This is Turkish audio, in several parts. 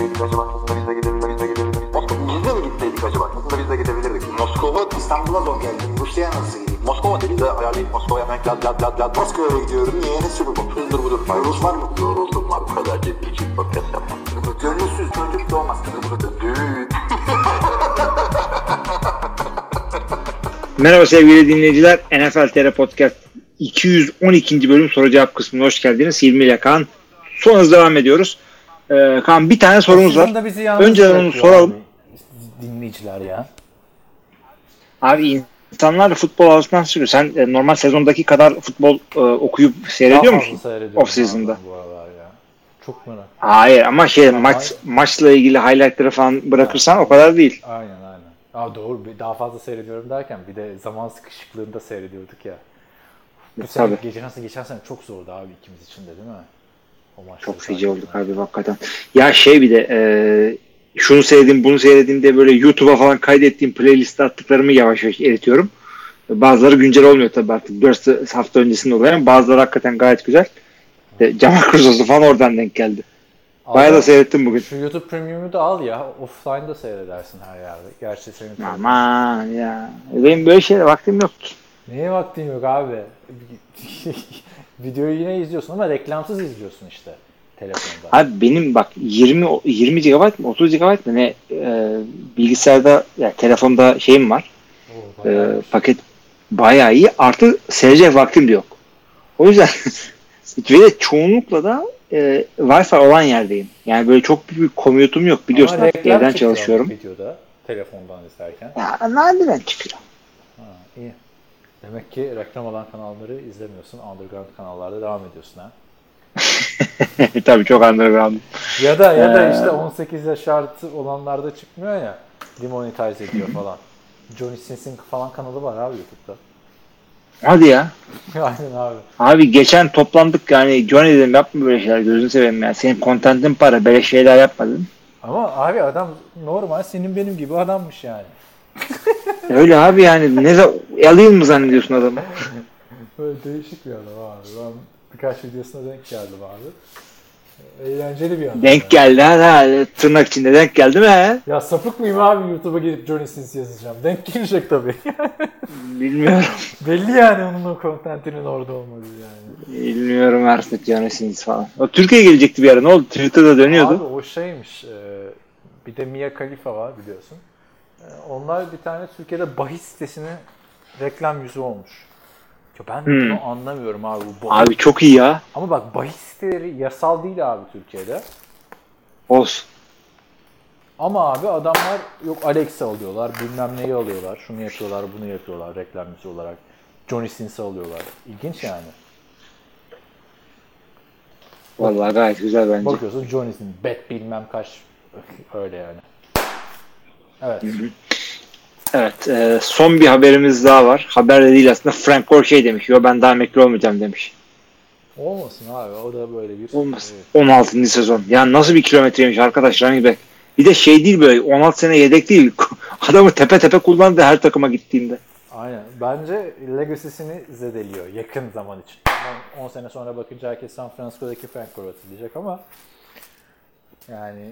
gitseydik acaba? Aslında biz de gidebilirdik. Biz de mi gitseydik acaba? Aslında biz de gidebilirdik. Moskova, İstanbul'a zor geldim. Rusya'ya nasıl gideyim? Moskova dedi de ayarlayıp Moskova'ya hemen lad lad lad lad. Moskova'ya gidiyorum. Niye? Ne sürü bu? Hızdır budur. Rus var mı? Yoruldum var. Bu kadar ciddi için podcast yapmam. Gönülsüz çocuk doğmaz. Merhaba sevgili dinleyiciler. NFL TR Podcast 212. bölüm soru cevap kısmına hoş geldiniz. 20 ile Kaan. Son hız devam ediyoruz. Ee, Kaan bir tane sorumuz var. Önceden onu soralım. abi, Dinleyiciler ya. Abi insanlar futbol alışından çıkıyor. Sen e, normal sezondaki kadar futbol e, okuyup seyrediyor Daha musun? Off season'da. Çok merak. Hayır ama şey Ama- maç maçla ilgili highlightları falan bırakırsan o kadar değil. Aynen aynen. Aa, doğru daha fazla seyrediyorum derken bir de zaman sıkışıklığında seyrediyorduk ya. Bu sene Tabii. gece nasıl geçen sene çok zordu abi ikimiz için de değil mi? Çok feci olduk abi hakikaten. Ya şey bir de e, şunu seyredeyim bunu seyredeyim diye böyle YouTube'a falan kaydettiğim playliste attıklarımı yavaş yavaş eritiyorum. Bazıları güncel olmuyor tabii artık 4 hafta öncesinde oluyor ama bazıları hakikaten gayet güzel. E, Jamal Cruz'u falan oradan denk geldi. Bayağı da seyrettim bugün. Şu YouTube Premium'u da al ya. Offline'da seyredersin her yerde. Gerçi senin Aman ya. Benim böyle şeylere vaktim yok ki. Neye vaktin yok abi? Videoyu yine izliyorsun ama reklamsız izliyorsun işte telefonda. Abi benim bak 20 20 GB mı 30 GB mı ne e, bilgisayarda ya telefonda şeyim var. Oo, e, paket bayağı iyi. Artı seyredecek vaktim de yok. O yüzden ve de çoğunlukla da e, Wi-Fi olan yerdeyim. Yani böyle çok büyük bir commute'um yok biliyorsun Ama artık evden çalışıyorum. Videoda telefondan izlerken. Ya nadiren çıkıyor. Ha, iyi. Demek ki reklam olan kanalları izlemiyorsun. Underground kanallarda devam ediyorsun ha. Tabii çok underground. Ya da ya da Ee. işte 18 yaş artı olanlarda çıkmıyor ya. Demonetize ediyor falan. Johnny Sins'in falan kanalı var abi YouTube'da. Hadi ya. Aynen abi. Abi geçen toplandık yani Johnny dedim yapma böyle şeyler gözünü seveyim ya. Senin kontentin para böyle şeyler yapma dedim. Ama abi adam normal senin benim gibi adammış yani. Öyle abi yani ne alayım mı zannediyorsun adamı? Böyle değişik bir adam abi. Ben birkaç videosuna denk geldim abi. Eğlenceli bir adam. yani. Denk geldi ha, ha tırnak içinde denk geldi mi he? Ya sapık mıyım abi YouTube'a gidip Johnny Sins yazacağım. Denk gelecek tabii. Bilmiyorum. Belli yani onun o kontentinin orada olmadığı yani. Bilmiyorum artık Johnny Sins falan. O Türkiye'ye gelecekti bir ara ne oldu? Twitter'da dönüyordu. Abi o şeymiş. e, bir de Mia Khalifa var biliyorsun. E, onlar bir tane Türkiye'de bahis sitesinin reklam yüzü olmuş. Ya ben Hmm. bunu anlamıyorum abi. Bu bahis- Abi çok iyi ya. Ama bak bahis siteleri yasal değil abi Türkiye'de. Olsun. Ama abi adamlar yok Alexa alıyorlar, bilmem neyi alıyorlar, şunu yapıyorlar, bunu yapıyorlar reklam yüzü olarak. Johnny Sins'i alıyorlar. İlginç yani. Vallahi gayet güzel bence. Bakıyorsun Johnny Sins, bet bilmem kaç öyle yani. Evet. Evet e, son bir haberimiz daha var. Haber de değil aslında. Frank Gore şey demiş. Yo ben daha emekli olmayacağım demiş. Olmasın abi. O da böyle bir Olmaz. Evet. 16. sezon. Yani nasıl bir kilometreymiş arkadaş running back. Bir de şey değil böyle 16 sene yedek değil. Adamı tepe tepe kullandı her takıma gittiğinde. Aynen. Bence legacy'sini zedeliyor yakın zaman için. Tamam, 10 sene sonra bakınca herkes San Francisco'daki Frank Gore hatırlayacak ama yani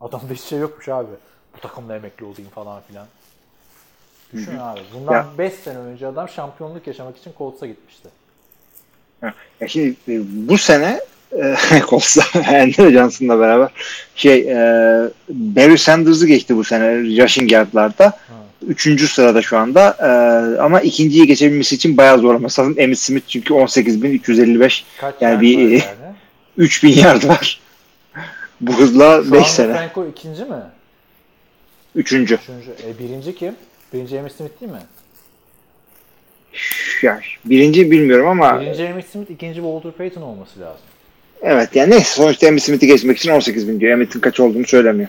adamda hiç şey yokmuş abi. Bu takımda emekli olayım falan filan. Düşün abi. Bundan Ya. 5 sene önce adam şampiyonluk yaşamak için Colts'a gitmişti. Ya şimdi e, bu sene e, Colts'la Ender Johnson'la beraber şey e, Barry Sanders'ı geçti bu sene rushing yardlarda. Üçüncü sırada şu anda. E, ama ikinciyi geçebilmesi için bayağı zorlaması lazım. Emmitt Smith çünkü 18.355 Kaç Yani bir- yani? 3000 yard var. Bu hızla Şu 5 anda sene. Frank Gore ikinci mi? Üçüncü. Üçüncü. E, birinci kim? Birinci Emmitt Smith değil mi? Ya, birinci bilmiyorum ama Birinci Emmitt Smith, ikinci Walter Payton olması lazım. evet yani neyse sonuçta Emmitt Smith'i geçmek için 18 bin diyor. Emmitt'in kaç olduğunu söylemiyor.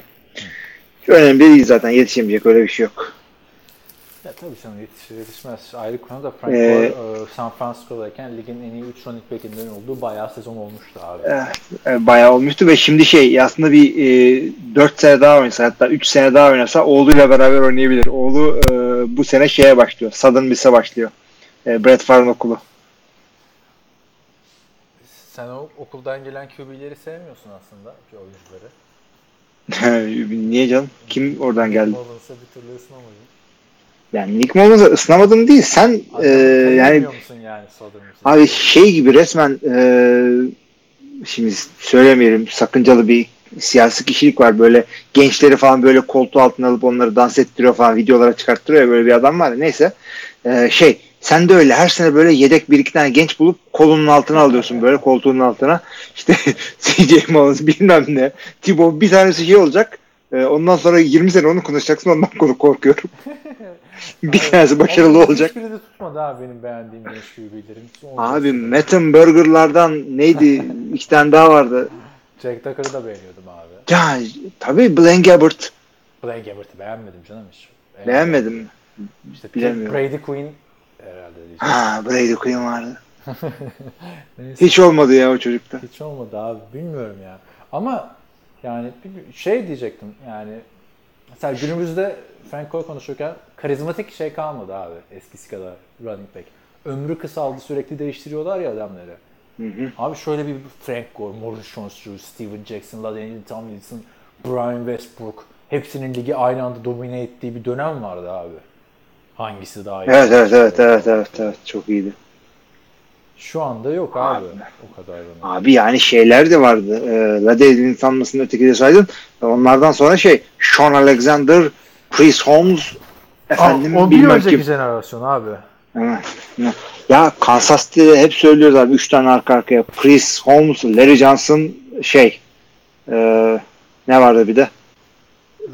Önemli değil zaten yetişemeyecek öyle bir şey yok. Ya tabii canım yetişir yetişmez. Ayrı konu da Frank Ee, e, San Francisco'dayken ligin en iyi 3 running back'inden olduğu bayağı sezon olmuştu abi. E, bayağı olmuştu ve şimdi şey aslında bir e, 4 sene daha oynasa hatta 3 sene daha oynasa oğluyla beraber oynayabilir. Oğlu e, bu sene şeye başlıyor. Southern Miss'e başlıyor. E, Brett Favre'ın okulu. Sen o okuldan gelen QB'leri sevmiyorsun aslında ki oyuncuları. Niye canım? Kim oradan geldi? Mullins'a bir türlü ısınamadın. Yani Nick Mullins'a ısınamadım değil. Sen e, yani yani abi şey gibi resmen e, şimdi söylemeyelim sakıncalı bir siyasi kişilik var. Böyle gençleri falan böyle koltuğu altına alıp onları dans ettiriyor falan videolara çıkarttırıyor ya böyle bir adam var ya. Neyse. E, şey sen de öyle her sene böyle yedek bir iki tane genç bulup kolunun altına alıyorsun böyle koltuğunun altına. İşte CJ Mullins bilmem ne. Tibo bir tanesi şey olacak. E, ondan sonra 20 sene onu konuşacaksın ondan konu korkuyorum. bir tanesi başarılı olacak. Hiçbiri de tutmadı abi benim beğendiğim genç QB'lerin. Abi Mettenberger'lardan neydi? iki tane daha vardı. Jack Tucker'ı da beğeniyordum abi. Ya tabii Blaine Gabbert. Blaine Gabbert'ı beğenmedim canım hiç. Beğenmedim mi? İşte Bilemiyorum. Brady Quinn herhalde diyeceğim. Ha Brady Quinn vardı. Neyse. Hiç olmadı ya o çocukta. Hiç olmadı abi bilmiyorum ya. Ama yani bir şey diyecektim yani mesela günümüzde Frank Gore konuşurken karizmatik şey kalmadı abi eskisi kadar running back. Ömrü kısaldı sürekli değiştiriyorlar ya adamları. Hı hı. Abi şöyle bir Frank Gore, Maurice Jones-Drew, Steven Jackson, LaDainian Tomlinson, Brian Westbrook hepsinin ligi aynı anda domine ettiği bir dönem vardı abi. Hangisi daha iyi? Evet evet evet evet evet evet çok iyiydi. Şu anda yok abi. O kadar running. Abi yani şeyler de vardı. E, Lade'nin sanmasını öteki de saydın. Onlardan sonra şey Sean Alexander, Chris Holmes efendim o bir önceki kim. jenerasyon abi. Evet. Ya Kansas City'de hep söylüyoruz abi 3 tane arka arkaya. Chris Holmes, Larry Johnson şey e, ne vardı bir de?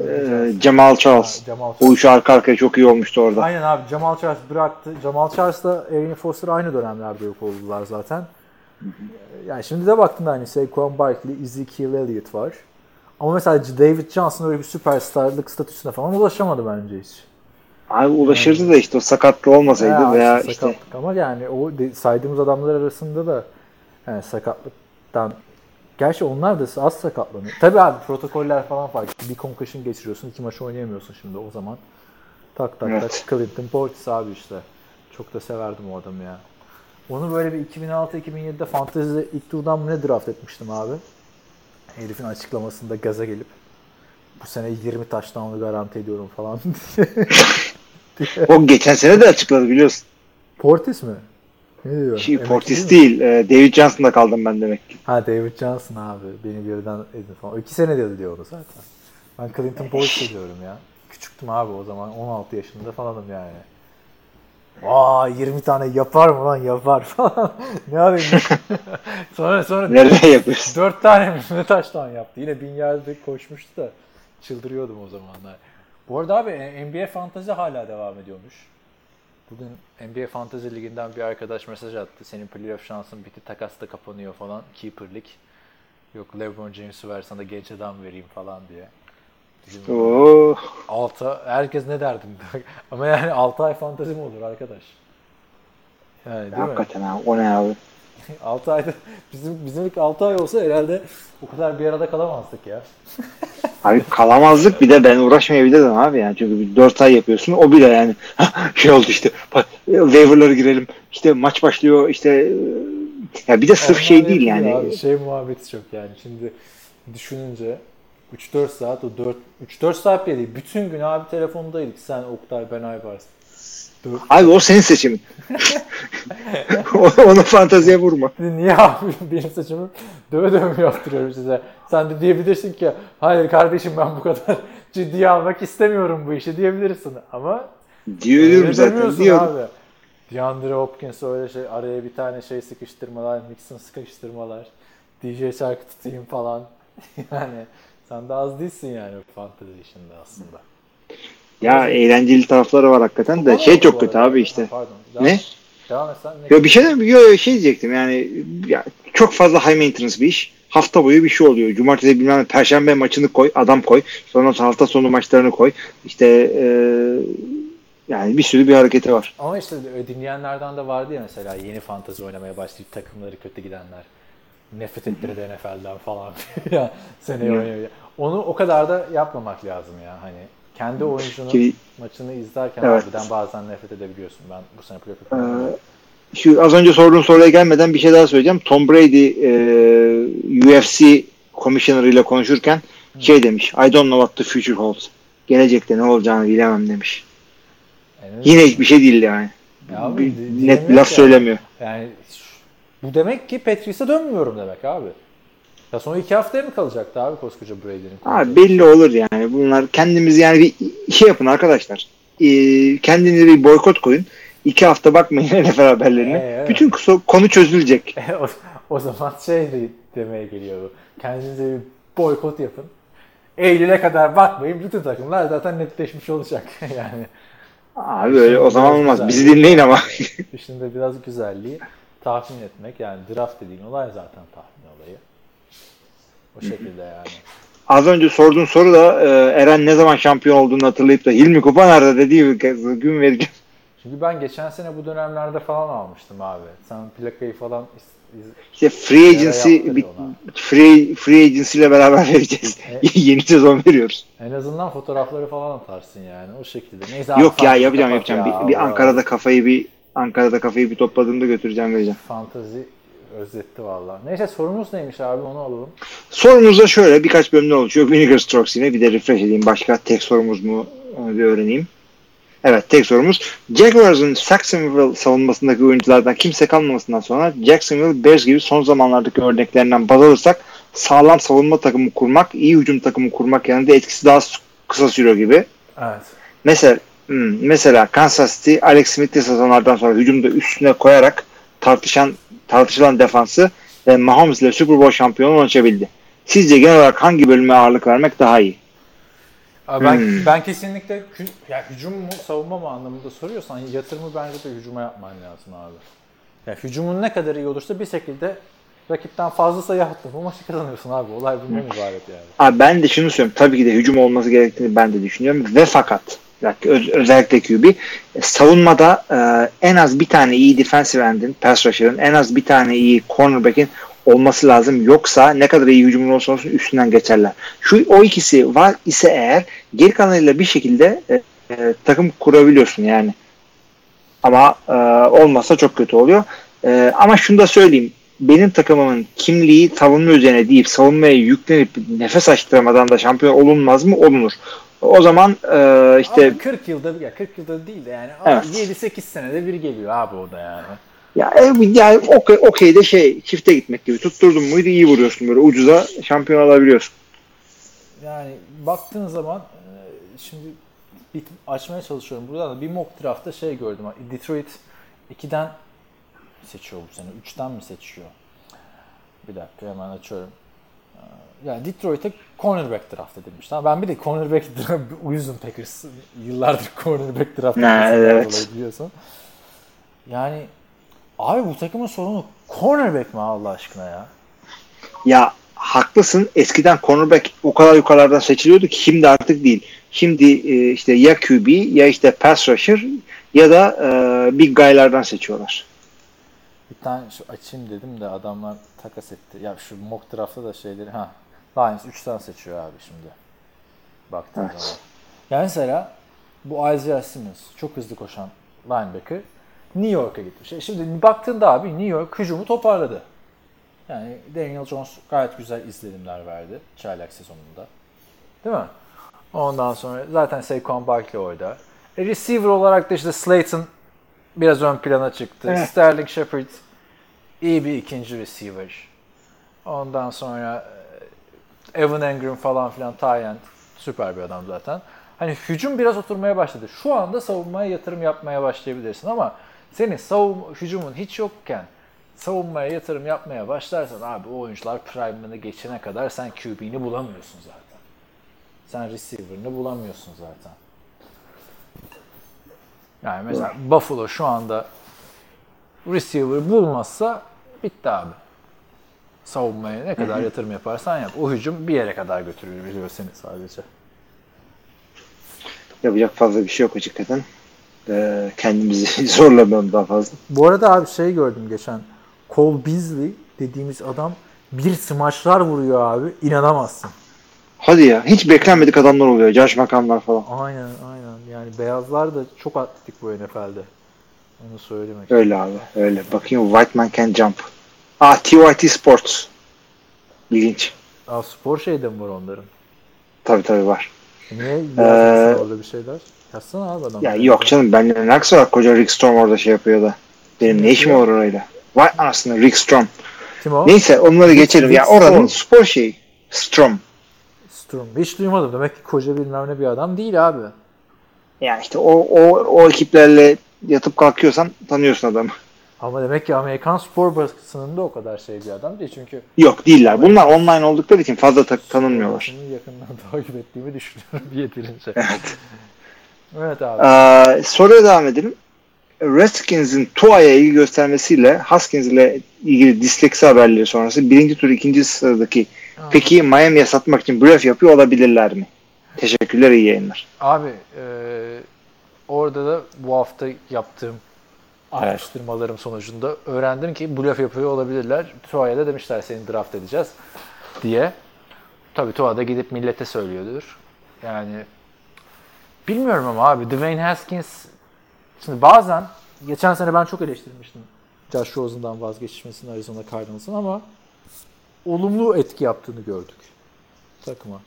E, Jamal Charles. Ha, Jamal O Charles. üçü arka arkaya çok iyi olmuştu orada. Aynen abi Jamal Charles bıraktı. Jamal Charles'la Arian Foster aynı dönemlerde yok oldular zaten. Yani şimdi de baktın da hani Saquon Barkley, Ezekiel Elliott var. Ama mesela David Johnson öyle bir süperstarlık statüsüne falan ulaşamadı bence hiç. Abi ulaşırdı da işte o sakatlığı olmasaydı Ya veya işte işte sakatlık ama yani o saydığımız adamlar arasında da yani sakatlıktan Gerçi onlar da az sakatlanıyor. Tabii abi protokoller falan farklı. Bir concussion geçiriyorsun, iki maç oynayamıyorsun şimdi o zaman. Tak tak Evet. tak. Clinton Portis abi işte. Çok da severdim o adamı ya. Onu böyle bir 2006-2007'de fantezide ilk turdan mı ne draft etmiştim abi. Herifin açıklamasında gaza gelip bu sene 20 taştan garanti ediyorum falan diye. o geçen sene de açıkladı biliyorsun. Portis mi? Ne diyor? Şey, Emekli Portis değil mi? değil. e, David Johnson'da kaldım ben demek ki. Ha David Johnson abi. Beni birden edin falan. O iki sene dedi diyor onu zaten. Ben Clinton Portis diyorum ya. Küçüktüm abi o zaman. 16 yaşında falanım yani. Aa 20 tane yapar mı lan yapar falan. ne yapayım? sonra sonra Nereden yapıyorsun? 4 tane mi ne taştan yaptı. Yine bin yerde koşmuştu da çıldırıyordum o zamanlar. Bu arada abi NBA Fantasy hala devam ediyormuş. Bugün NBA Fantasy Ligi'nden bir arkadaş mesaj attı. Senin playoff şansın bitti, takas da kapanıyor falan. Keeper'lik. Yok LeBron James'i ver sana genç adam vereyim falan diye. Dedim, Oo. Altı, herkes ne derdim. Ama yani 6 ay fantezi mi olur arkadaş? Yani değil mi? Hakikaten ha. O ne abi? 6 ayda bizim bizim ilk 6 ay olsa herhalde o kadar bir arada kalamazdık ya. Abi kalamazdık bir de ben uğraşmayabilirdim abi yani. Çünkü bir 4 ay yapıyorsun. O bile yani şey oldu işte. Waiver'lara girelim. İşte maç başlıyor işte e, ya bir de sırf Onlar şey değil yani. Abi, şey muhabbeti çok yani. Şimdi düşününce 3-4 saat o 4 3-4 saat bile değil. Bütün gün abi telefondaydık. Sen Oktay ben Aybars. Dört- Abi o senin seçimin. Onu fanteziye vurma. Niye abi benim saçımı döve döve mi yaptırıyorum size? Sen de diyebilirsin ki hayır kardeşim ben bu kadar ciddiye almak istemiyorum bu işi diyebilirsin. Ama Diyorum zaten. Diyorum. abi. DeAndre Hopkins öyle şey araya bir tane şey sıkıştırmalar, Mixon sıkıştırmalar, DJ şarkı tutayım falan. yani sen de az değilsin yani fantezi işinde aslında. Ya eğlenceli tarafları var hakikaten de. Şey çok kötü abi işte. Pardon. Ne? Devam- Devam et sen. Ne Yo bir şey de yo, şey diyecektim yani ya, çok fazla high maintenance bir iş. Hafta boyu bir şey oluyor. Cumartesi bilmem ne, perşembe maçını koy, adam koy. Sonra hafta sonu maçlarını koy. İşte e, yani bir sürü bir hareketi var. Ama işte dinleyenlerden de vardı ya mesela yeni fantezi oynamaya başlayıp takımları kötü gidenler. Nefret ettirdi NFL'den falan. ya seneye oynuyor. Onu o kadar da yapmamak lazım ya. Hani kendi oyuncunun Ki- maçını izlerken Evet. harbiden bazen nefret edebiliyorsun. Ben bu sene playoff Ee, şu az önce sorduğun soruya gelmeden bir şey daha söyleyeceğim. Tom Brady e, UFC Commissioner ile konuşurken şey demiş. I don't know what the future holds. Gelecekte ne olacağını bilemem demiş. Yani, Yine hiçbir şey değil yani. Ya abi, Bir net laf ki. söylemiyor. Yani bu demek ki Patrice'e dönmüyorum demek abi. Ya son iki haftaya mı kalacaktı abi koskoca Brady'nin? Abi belli olur yani. Bunlar kendimiz yani bir şey yapın arkadaşlar. Ee, kendinize bir boykot koyun. İki hafta bakmayın NFL haberlerine. Ee. Bütün konu- konu çözülecek. o, o zaman şey de- demeye geliyor bu. Kendinize bir boykot yapın. Eylül'e kadar bakmayın. Bütün takımlar zaten netleşmiş olacak. yani Abi öyle o zaman olmaz. güzel. Bizi dinleyin ama. işin de biraz güzelliği tahmin etmek. Yani draft dediğin olay zaten tahmin. O şekilde yani. Az önce sorduğun soru da e, Eren ne zaman şampiyon olduğunu hatırlayıp da Hilmi Kupa nerede dediği bir kez gün vereceğim. Çünkü ben geçen sene bu dönemlerde falan almıştım abi. Sen plakayı falan İşte free agency free, free agency ile beraber vereceğiz. E- Yeni sezon veriyoruz. en azından fotoğrafları falan atarsın yani o şekilde. Neyse, Yok ya yapacağım yapacağım. ya, bir, bir. Ankara'da kafayı bir Ankara'da kafayı bir topladığımda götüreceğim vereceğim. Fantazi özletti valla. Neyse sorumuz neymiş abi onu alalım. Sorumuz da şöyle birkaç bölümden oluşuyor. Vinegar Strokes yine bir de refresh edeyim. Başka tek sorumuz mu onu bir öğreneyim. Evet tek sorumuz. Jaguars'ın Jacksonville savunmasındaki oyunculardan kimse kalmamasından sonra Jacksonville Bears gibi son zamanlardaki örneklerinden baz alırsak sağlam savunma takımı kurmak, iyi hücum takımı kurmak yanında etkisi daha kısa sürüyor gibi. Evet. Mesela hmm, mesela Kansas City Alex Smith'li sezonlardan sonra hücumda üstüne koyarak tartışan tartışılan defansı ve Mahomes ile Super Bowl şampiyonu açabildi. Sizce genel olarak hangi bölüme ağırlık vermek daha iyi? Abi ben, Hmm. ben kesinlikle ya hücum mu savunma mı anlamında soruyorsan yatırımı bence de hücuma yapman lazım abi. Ya hücumun ne kadar iyi olursa bir şekilde rakipten fazla sayı attın. Bu maçı kazanıyorsun abi. Olay bundan ibaret yani. Abi ben de şunu söylüyorum. Tabii ki de hücum olması gerektiğini ben de düşünüyorum. Ve fakat öz- özellikle QB e, savunmada e, en az bir tane iyi defensive end'in, pass rusher'ın en az bir tane iyi cornerback'in olması lazım. Yoksa ne kadar iyi hücumun olursa olsun üstünden geçerler. Şu o ikisi var ise eğer geri kalanıyla bir şekilde e, e, takım kurabiliyorsun yani. Ama e, olmazsa çok kötü oluyor. E, ama şunu da söyleyeyim. Benim takımımın kimliği savunma üzerine deyip savunmaya yüklenip nefes açtırmadan da şampiyon olunmaz mı? Olunur. O zaman e, işte Ama 40 yılda ya 40 yılda değil de yani Evet. 7-8 senede bir geliyor abi o da yani. ya e, yani okey, okey de şey çifte gitmek gibi tutturdun muydu iyi vuruyorsun böyle ucuza şampiyon alabiliyorsun. Yani baktığın zaman e, şimdi bir açmaya çalışıyorum buradan da bir mock draftta şey gördüm. Detroit 2'den seçiyor bu sene. 3'ten mi seçiyor? Bir dakika hemen açıyorum. Ee, Yani Detroit'e cornerback draft edilmiş. Tamam, ben bir de cornerback draft uyuzum Packers. Yıllardır cornerback draft edilmesinden evet. biliyorsun. Yani abi bu takımın sorunu cornerback mi Allah aşkına ya? Ya haklısın. Eskiden cornerback o kadar yukarılardan seçiliyordu ki şimdi artık değil. Şimdi e, işte ya QB ya işte pass rusher ya da e, big guy'lardan seçiyorlar. Bir tane şu açayım dedim de adamlar takas etti. Ya şu mock draft'ta da şeyleri ha Lions 3'ten seçiyor abi şimdi. Baktığın Evet. zaman. Yani mesela bu Isaiah Simmons çok hızlı koşan linebacker New York'a gitmiş. E Şimdi baktığında abi New York hücumu toparladı. Yani Daniel Jones gayet güzel izlenimler verdi çaylak sezonunda. Değil mi? Ondan sonra zaten Saquon Barkley orada. E, receiver olarak da işte Slayton biraz ön plana çıktı. Evet. Sterling Shepard iyi bir ikinci receiver. Ondan sonra e, Evan Engram falan filan Tyent süper bir adam zaten. Hani hücum biraz oturmaya başladı. Şu anda savunmaya yatırım yapmaya başlayabilirsin ama senin savunma, hücumun hiç yokken savunmaya yatırım yapmaya başlarsan abi o oyuncular prime'ını geçene kadar sen QB'ni bulamıyorsun zaten. Sen receiver'ını bulamıyorsun zaten. Yani mesela Buffalo şu anda receiver bulmazsa bitti abi. Savunmaya ne kadar yatırım yaparsan yap. O hücum bir yere kadar götürebiliyor seni sadece. Yapacak fazla bir şey yok hakikaten. E, kendimizi zorlamayalım daha fazla. Bu arada abi şey gördüm geçen. Cole Beasley dediğimiz adam bir smaçlar vuruyor abi. İnanamazsın. Hadi ya. Hiç beklenmedik adamlar oluyor. Josh McCown'lar falan. Aynen aynen. Yani beyazlar da çok atletik bu NFL'de. Onu söylemek. Öyle abi. Öyle. Bakayım White Man Can Jump. Ah TYT Sports. İlginç. Aa, spor şeyde mi var onların? Tabii tabii var. Niye Ee, orada bir şeyler? Yazsana abi adam. Ya yok canım benimle ne alakası var koca Rick Storm orada şey yapıyor da. Benim ne işim var orayla? Vay anasını Rick Storm. Kim o? Neyse onları geçelim. Ya Rick oranın Storm. spor şeyi. Storm. Strum. Hiç duymadım. Demek ki koca bilmem ne bir adam değil abi. Yani işte o, o, o ekiplerle yatıp kalkıyorsan tanıyorsun adamı. Ama demek ki Amerikan spor basınında o kadar şey bir adam değil. Çünkü Yok değiller. Bunlar online oldukları için fazla ta- tanınmıyorlar. Yakından takip ettiğimi düşünüyorum yeterince. Evet. evet abi. Ee, soruya devam edelim. Redskins'in Tua'ya ilgi göstermesiyle Haskins ile ilgili disleksi haberleri sonrası birinci tur ikinci sıradaki peki Miami'ye satmak için blöf yapıyor olabilirler mi? Teşekkürler iyi yayınlar. Abi e, orada da bu hafta yaptığım araştırmalarım sonucunda öğrendim ki blöf yapıyor olabilirler. Tua'ya da demişler seni draft edeceğiz diye. Tabii Tua da gidip millete söylüyordur. Yani bilmiyorum ama abi Dwayne Haskins şimdi bazen geçen sene ben çok eleştirmiştim Josh Rosen'dan vazgeçmesini Arizona Cardinals'ın ama olumlu etki yaptığını gördük takıma.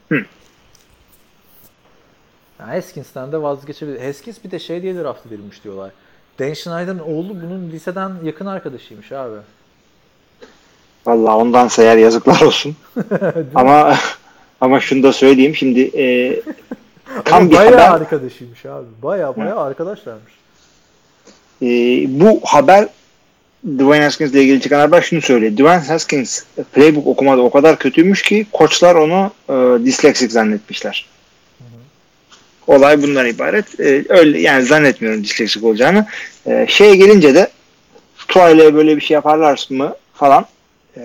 Yani Haskins'ten de vazgeçebilir. Haskins bir de şey diye draft edilmiş diyorlar. Dan Schneider'ın oğlu bunun liseden yakın arkadaşıymış abi. Vallahi ondansa eğer yazıklar olsun. ama ama şunu da söyleyeyim şimdi e, tam bir bayağı haber arkadaşıymış abi. Bayağı bayağı arkadaşlarmış. e, bu haber Dwayne Haskins ile ilgili çıkan haber şunu söylüyor. Dwayne Haskins playbook okumada o kadar kötüymüş ki koçlar onu e, disleksik zannetmişler. Olay bundan ibaret. E, öyle yani zannetmiyorum disleksik olacağını. E, şeye gelince de Tua ile böyle bir şey yaparlar mı falan. E,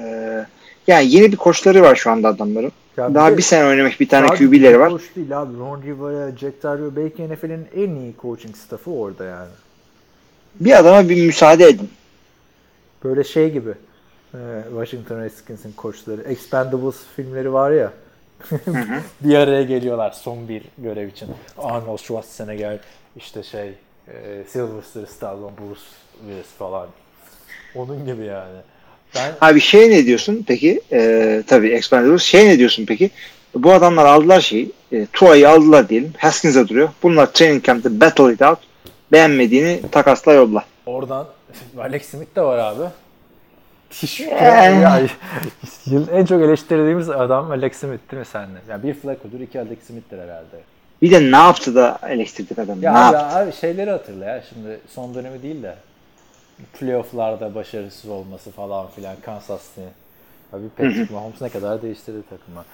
yani yeni bir koçları var şu anda adamların. Ya Daha de bir sene oynamış bir tane QB'leri var. Koç değil abi. Ron Rivera, Jack Del belki NFL'in en iyi coaching staffı orada yani. Bir adama bir müsaade edin. Böyle şey gibi. e, Washington Redskins'in koçları. Expendables filmleri var ya. bir araya geliyorlar son bir görev için. Arnold Schwarzenegger, işte şey e, Sylvester Stallone, Bruce Willis falan. Onun gibi yani. Ben Abi şey ne diyorsun peki? Ee, tabii Expendables. Şey ne diyorsun peki? Bu adamlar aldılar şeyi. E, Tua'yı aldılar diyelim. Haskins'e duruyor. Bunlar training camp'te battle it out. Beğenmediğini takasla yolla. oradan Alex Smith de var abi. Ya, yılın en çok eleştirdiğimiz adam Alex Smith değil mi senle? Yani bir Flacco'dur, iki Alex Smith'tir herhalde. Bir de ne yaptı da eleştirdik adamı? Ya ne abi, yaptı? abi şeyleri hatırla ya şimdi son dönemi değil de playofflarda başarısız olması falan filan Kansas City. Abi Patrick Mahomes ne kadar değiştirdi takımı.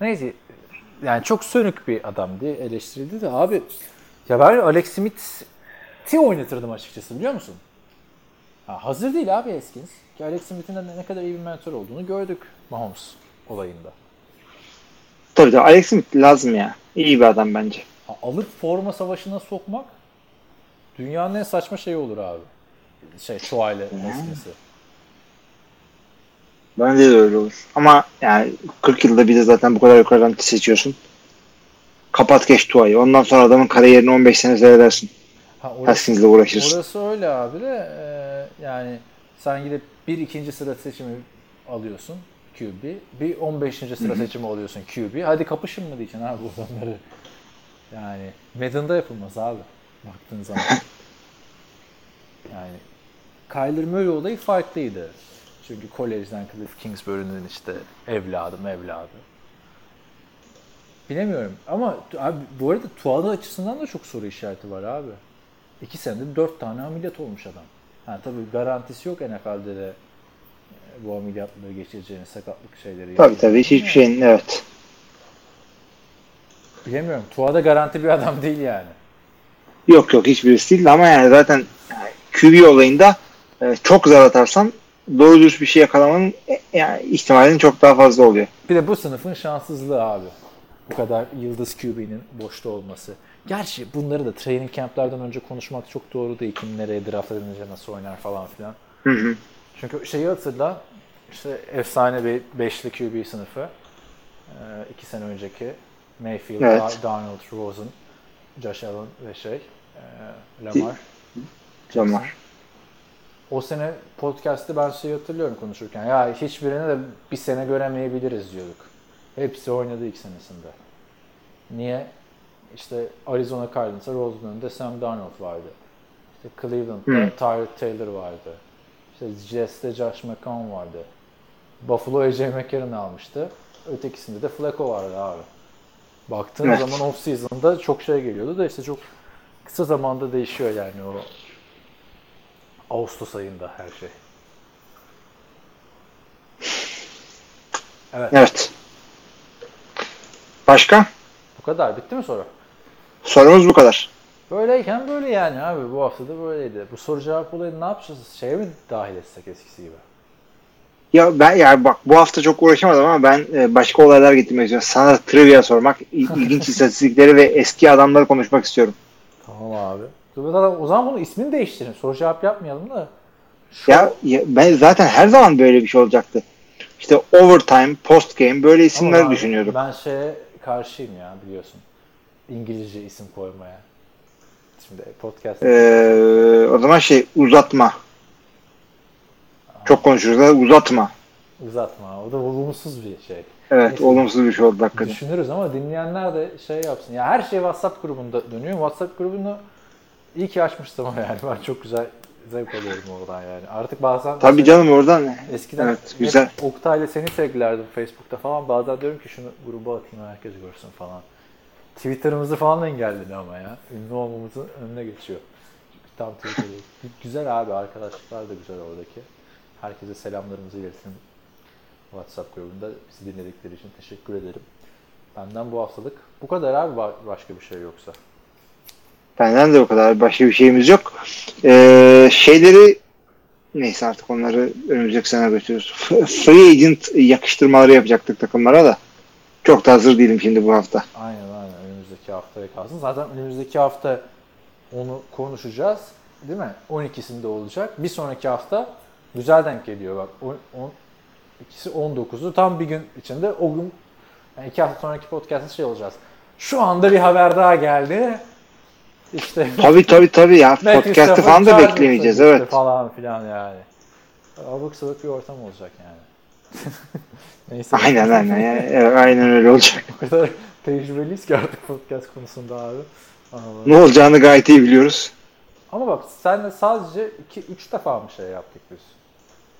Neyse yani çok sönük bir adamdı eleştirildi de abi ya ben Alex Smith'i oynatırdım açıkçası biliyor musun? Ha, hazır değil abi Haskins. Ki Alex Smith'in de ne kadar iyi bir mentor olduğunu gördük Mahomes olayında. Tabii tabii Alex Smith lazım ya. İyi bir adam bence. Ha, alıp forma savaşına sokmak dünyanın en saçma şeyi olur abi. Şey ile Haskins'i. Bence de öyle olur. Ama yani 40 yılda bir de zaten bu kadar yukarıdan seçiyorsun. Kapat geç Tua'yı. Ondan sonra adamın kariyerini 15 sene seyredersin. Ha, orası, Haskins'le uğraşırsın. orası öyle abi de e, yani sen gidip bir ikinci sıra seçimi alıyorsun QB. Bir 15. sıra seçimi alıyorsun QB. Hadi kapışın mı diyeceksin abi bu adamları. Yani Madden'da yapılmaz abi. Baktığın zaman. yani Kyler Murray olayı farklıydı. Çünkü kolejden Cliff Kingsbury'nin işte evladı evladı. Bilemiyorum ama abi, bu arada Tuada açısından da çok soru işareti var abi. İki senede dört tane ameliyat olmuş adam. Ha, tabii garantisi yok NFL'de de e, bu ameliyatları geçireceğini, sakatlık şeyleri. Tabii tabii hiçbir şeyin evet. Bilemiyorum. Tuada garanti bir adam değil yani. Yok yok hiçbirisi değil ama yani zaten QB olayında e, çok zar atarsan doğru dürüst bir şey yakalamanın e, yani ihtimalinin çok daha fazla oluyor. Bir de bu sınıfın şanssızlığı abi. Bu kadar yıldız QB'nin boşta olması. Gerçi bunları da training camp'lerden önce konuşmak çok doğru değil. Kim nereye draft edilince nasıl oynar falan filan. Hı hı. Çünkü şeyi hatırla. işte efsane bir beşli QB sınıfı. Ee, iki sene önceki Mayfield, Evet. Darnold, Rosen, Josh Allen ve şey e, Lamar. Lamar. o sene podcast'te ben şeyi hatırlıyorum konuşurken. Ya hiçbirini de bir sene göremeyebiliriz diyorduk. Hepsi oynadı ilk senesinde. Niye? İşte Arizona Cardinals'a Rose'un önünde Sam Darnold vardı. İşte Cleveland'da Hmm. Tyrod Taylor vardı. İşte Jets'te Josh McCown vardı. Buffalo AJ McCarron almıştı. Ötekisinde de Flacco vardı abi. Baktığın Evet. zaman off season'da çok şey geliyordu da işte çok kısa zamanda değişiyor yani o Ağustos ayında her şey. Evet. Evet. Başka? Bu kadar. Bitti mi soru? Sorumuz bu kadar. Böyleyken böyle yani abi. Bu hafta da böyleydi. Bu soru cevap olayını ne yapacağız? Şeye mi dahil etsek eskisi gibi? Ya ben yani bak bu hafta çok uğraşamadım ama ben e, başka olaylar getirmek istiyorum. Sana trivia sormak, il- ilginç istatistikleri ve eski adamları konuşmak istiyorum. Tamam abi. Zaten O zaman bunu ismini değiştirin. Soru cevap yapmayalım da. Şu Ya, ya ben zaten her zaman böyle bir şey olacaktı. İşte overtime, post game böyle isimler abi, düşünüyordum. Ben şeye karşıyım ya biliyorsun. İngilizce isim koymaya. Şimdi podcast. Ee, o zaman şey uzatma. Çok konuşuruz da uzatma. Uzatma. O da olumsuz bir şey. Evet Neyse. olumsuz bir şey oldu hakikaten. Düşünürüz ama dinleyenler de şey yapsın. Ya her şey WhatsApp grubunda dönüyor. WhatsApp grubunu iyi ki açmıştım ama yani. Ben çok güzel zevk alıyorum oradan yani. Artık bazen Tabii canım oradan. eskiden Evet, güzel. Oktay'la seni taglerdim Facebook'ta falan. Bazen diyorum ki şunu gruba atayım herkes görsün falan. Twitter'ımızı falan engelledi ama ya. Ünlü olmamızın önüne geçiyor. Tam Twitter'da. güzel abi arkadaşlıklar da güzel oradaki. Herkese selamlarımızı iletin. WhatsApp grubunda bizi dinledikleri için teşekkür ederim. Benden bu haftalık bu kadar abi Ba- başka bir şey yoksa. Benden de o kadar başka bir şeyimiz yok. Ee, şeyleri neyse artık onları önümüzdeki sene götürürüz. Free agent yakıştırmaları yapacaktık takımlara da. Çok da hazır değilim şimdi bu hafta. Aynen önümüzdeki haftaya kalsın. Zaten önümüzdeki hafta onu konuşacağız. Değil mi? 12'sinde olacak. Bir sonraki hafta güzel denk geliyor bak. On, on, ikisi 19'u tam bir gün içinde o gün yani iki hafta sonraki podcast'ta şey olacağız. Şu anda bir haber daha geldi. İşte Tabii tabii tabii ya. Podcast'ı falan da beklemeyeceğiz. Evet. Falan filan yani. Abuk sabuk bir ortam olacak yani. Neyse. Aynen aynen. Yani, aynen öyle olacak. O kadar tecrübeliyiz ki artık podcast konusunda abi. Anladım. Ne olacağını gayet iyi biliyoruz. Ama bak senle sadece 2-3 defa mı şey yaptık biz?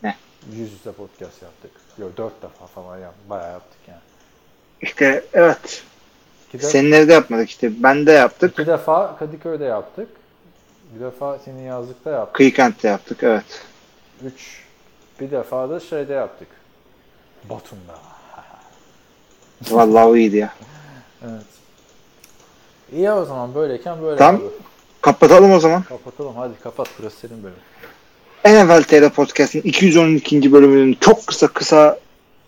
Ne? Yüz yüze podcast yaptık. Yok 4 defa falan ya. Bayağı yaptık yani. İşte evet. İki, de, Senin evde yapmadık işte. Ben de yaptık. iki defa Kadıköy'de yaptık. Bir defa senin yazlıkta yaptık. Kıykent'te yaptık. Evet. 3 bir defa da şeyde yaptık. Batum'da. Vallahi o iyiydi ya. Evet. İyi o zaman böyleyken böyle Tamam. abi. Kapatalım o zaman. Kapatalım hadi kapat burası senin bölüm. NFL TR Podcast'in 212. bölümünün çok kısa kısa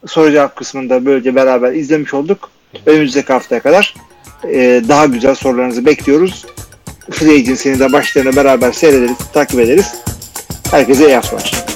soru cevap kısmında böylece beraber izlemiş olduk. Önümüzdeki haftaya kadar e, daha güzel sorularınızı bekliyoruz. Free Agency'ni de başlarına beraber seyrederiz, takip ederiz. Herkese iyi haftalar.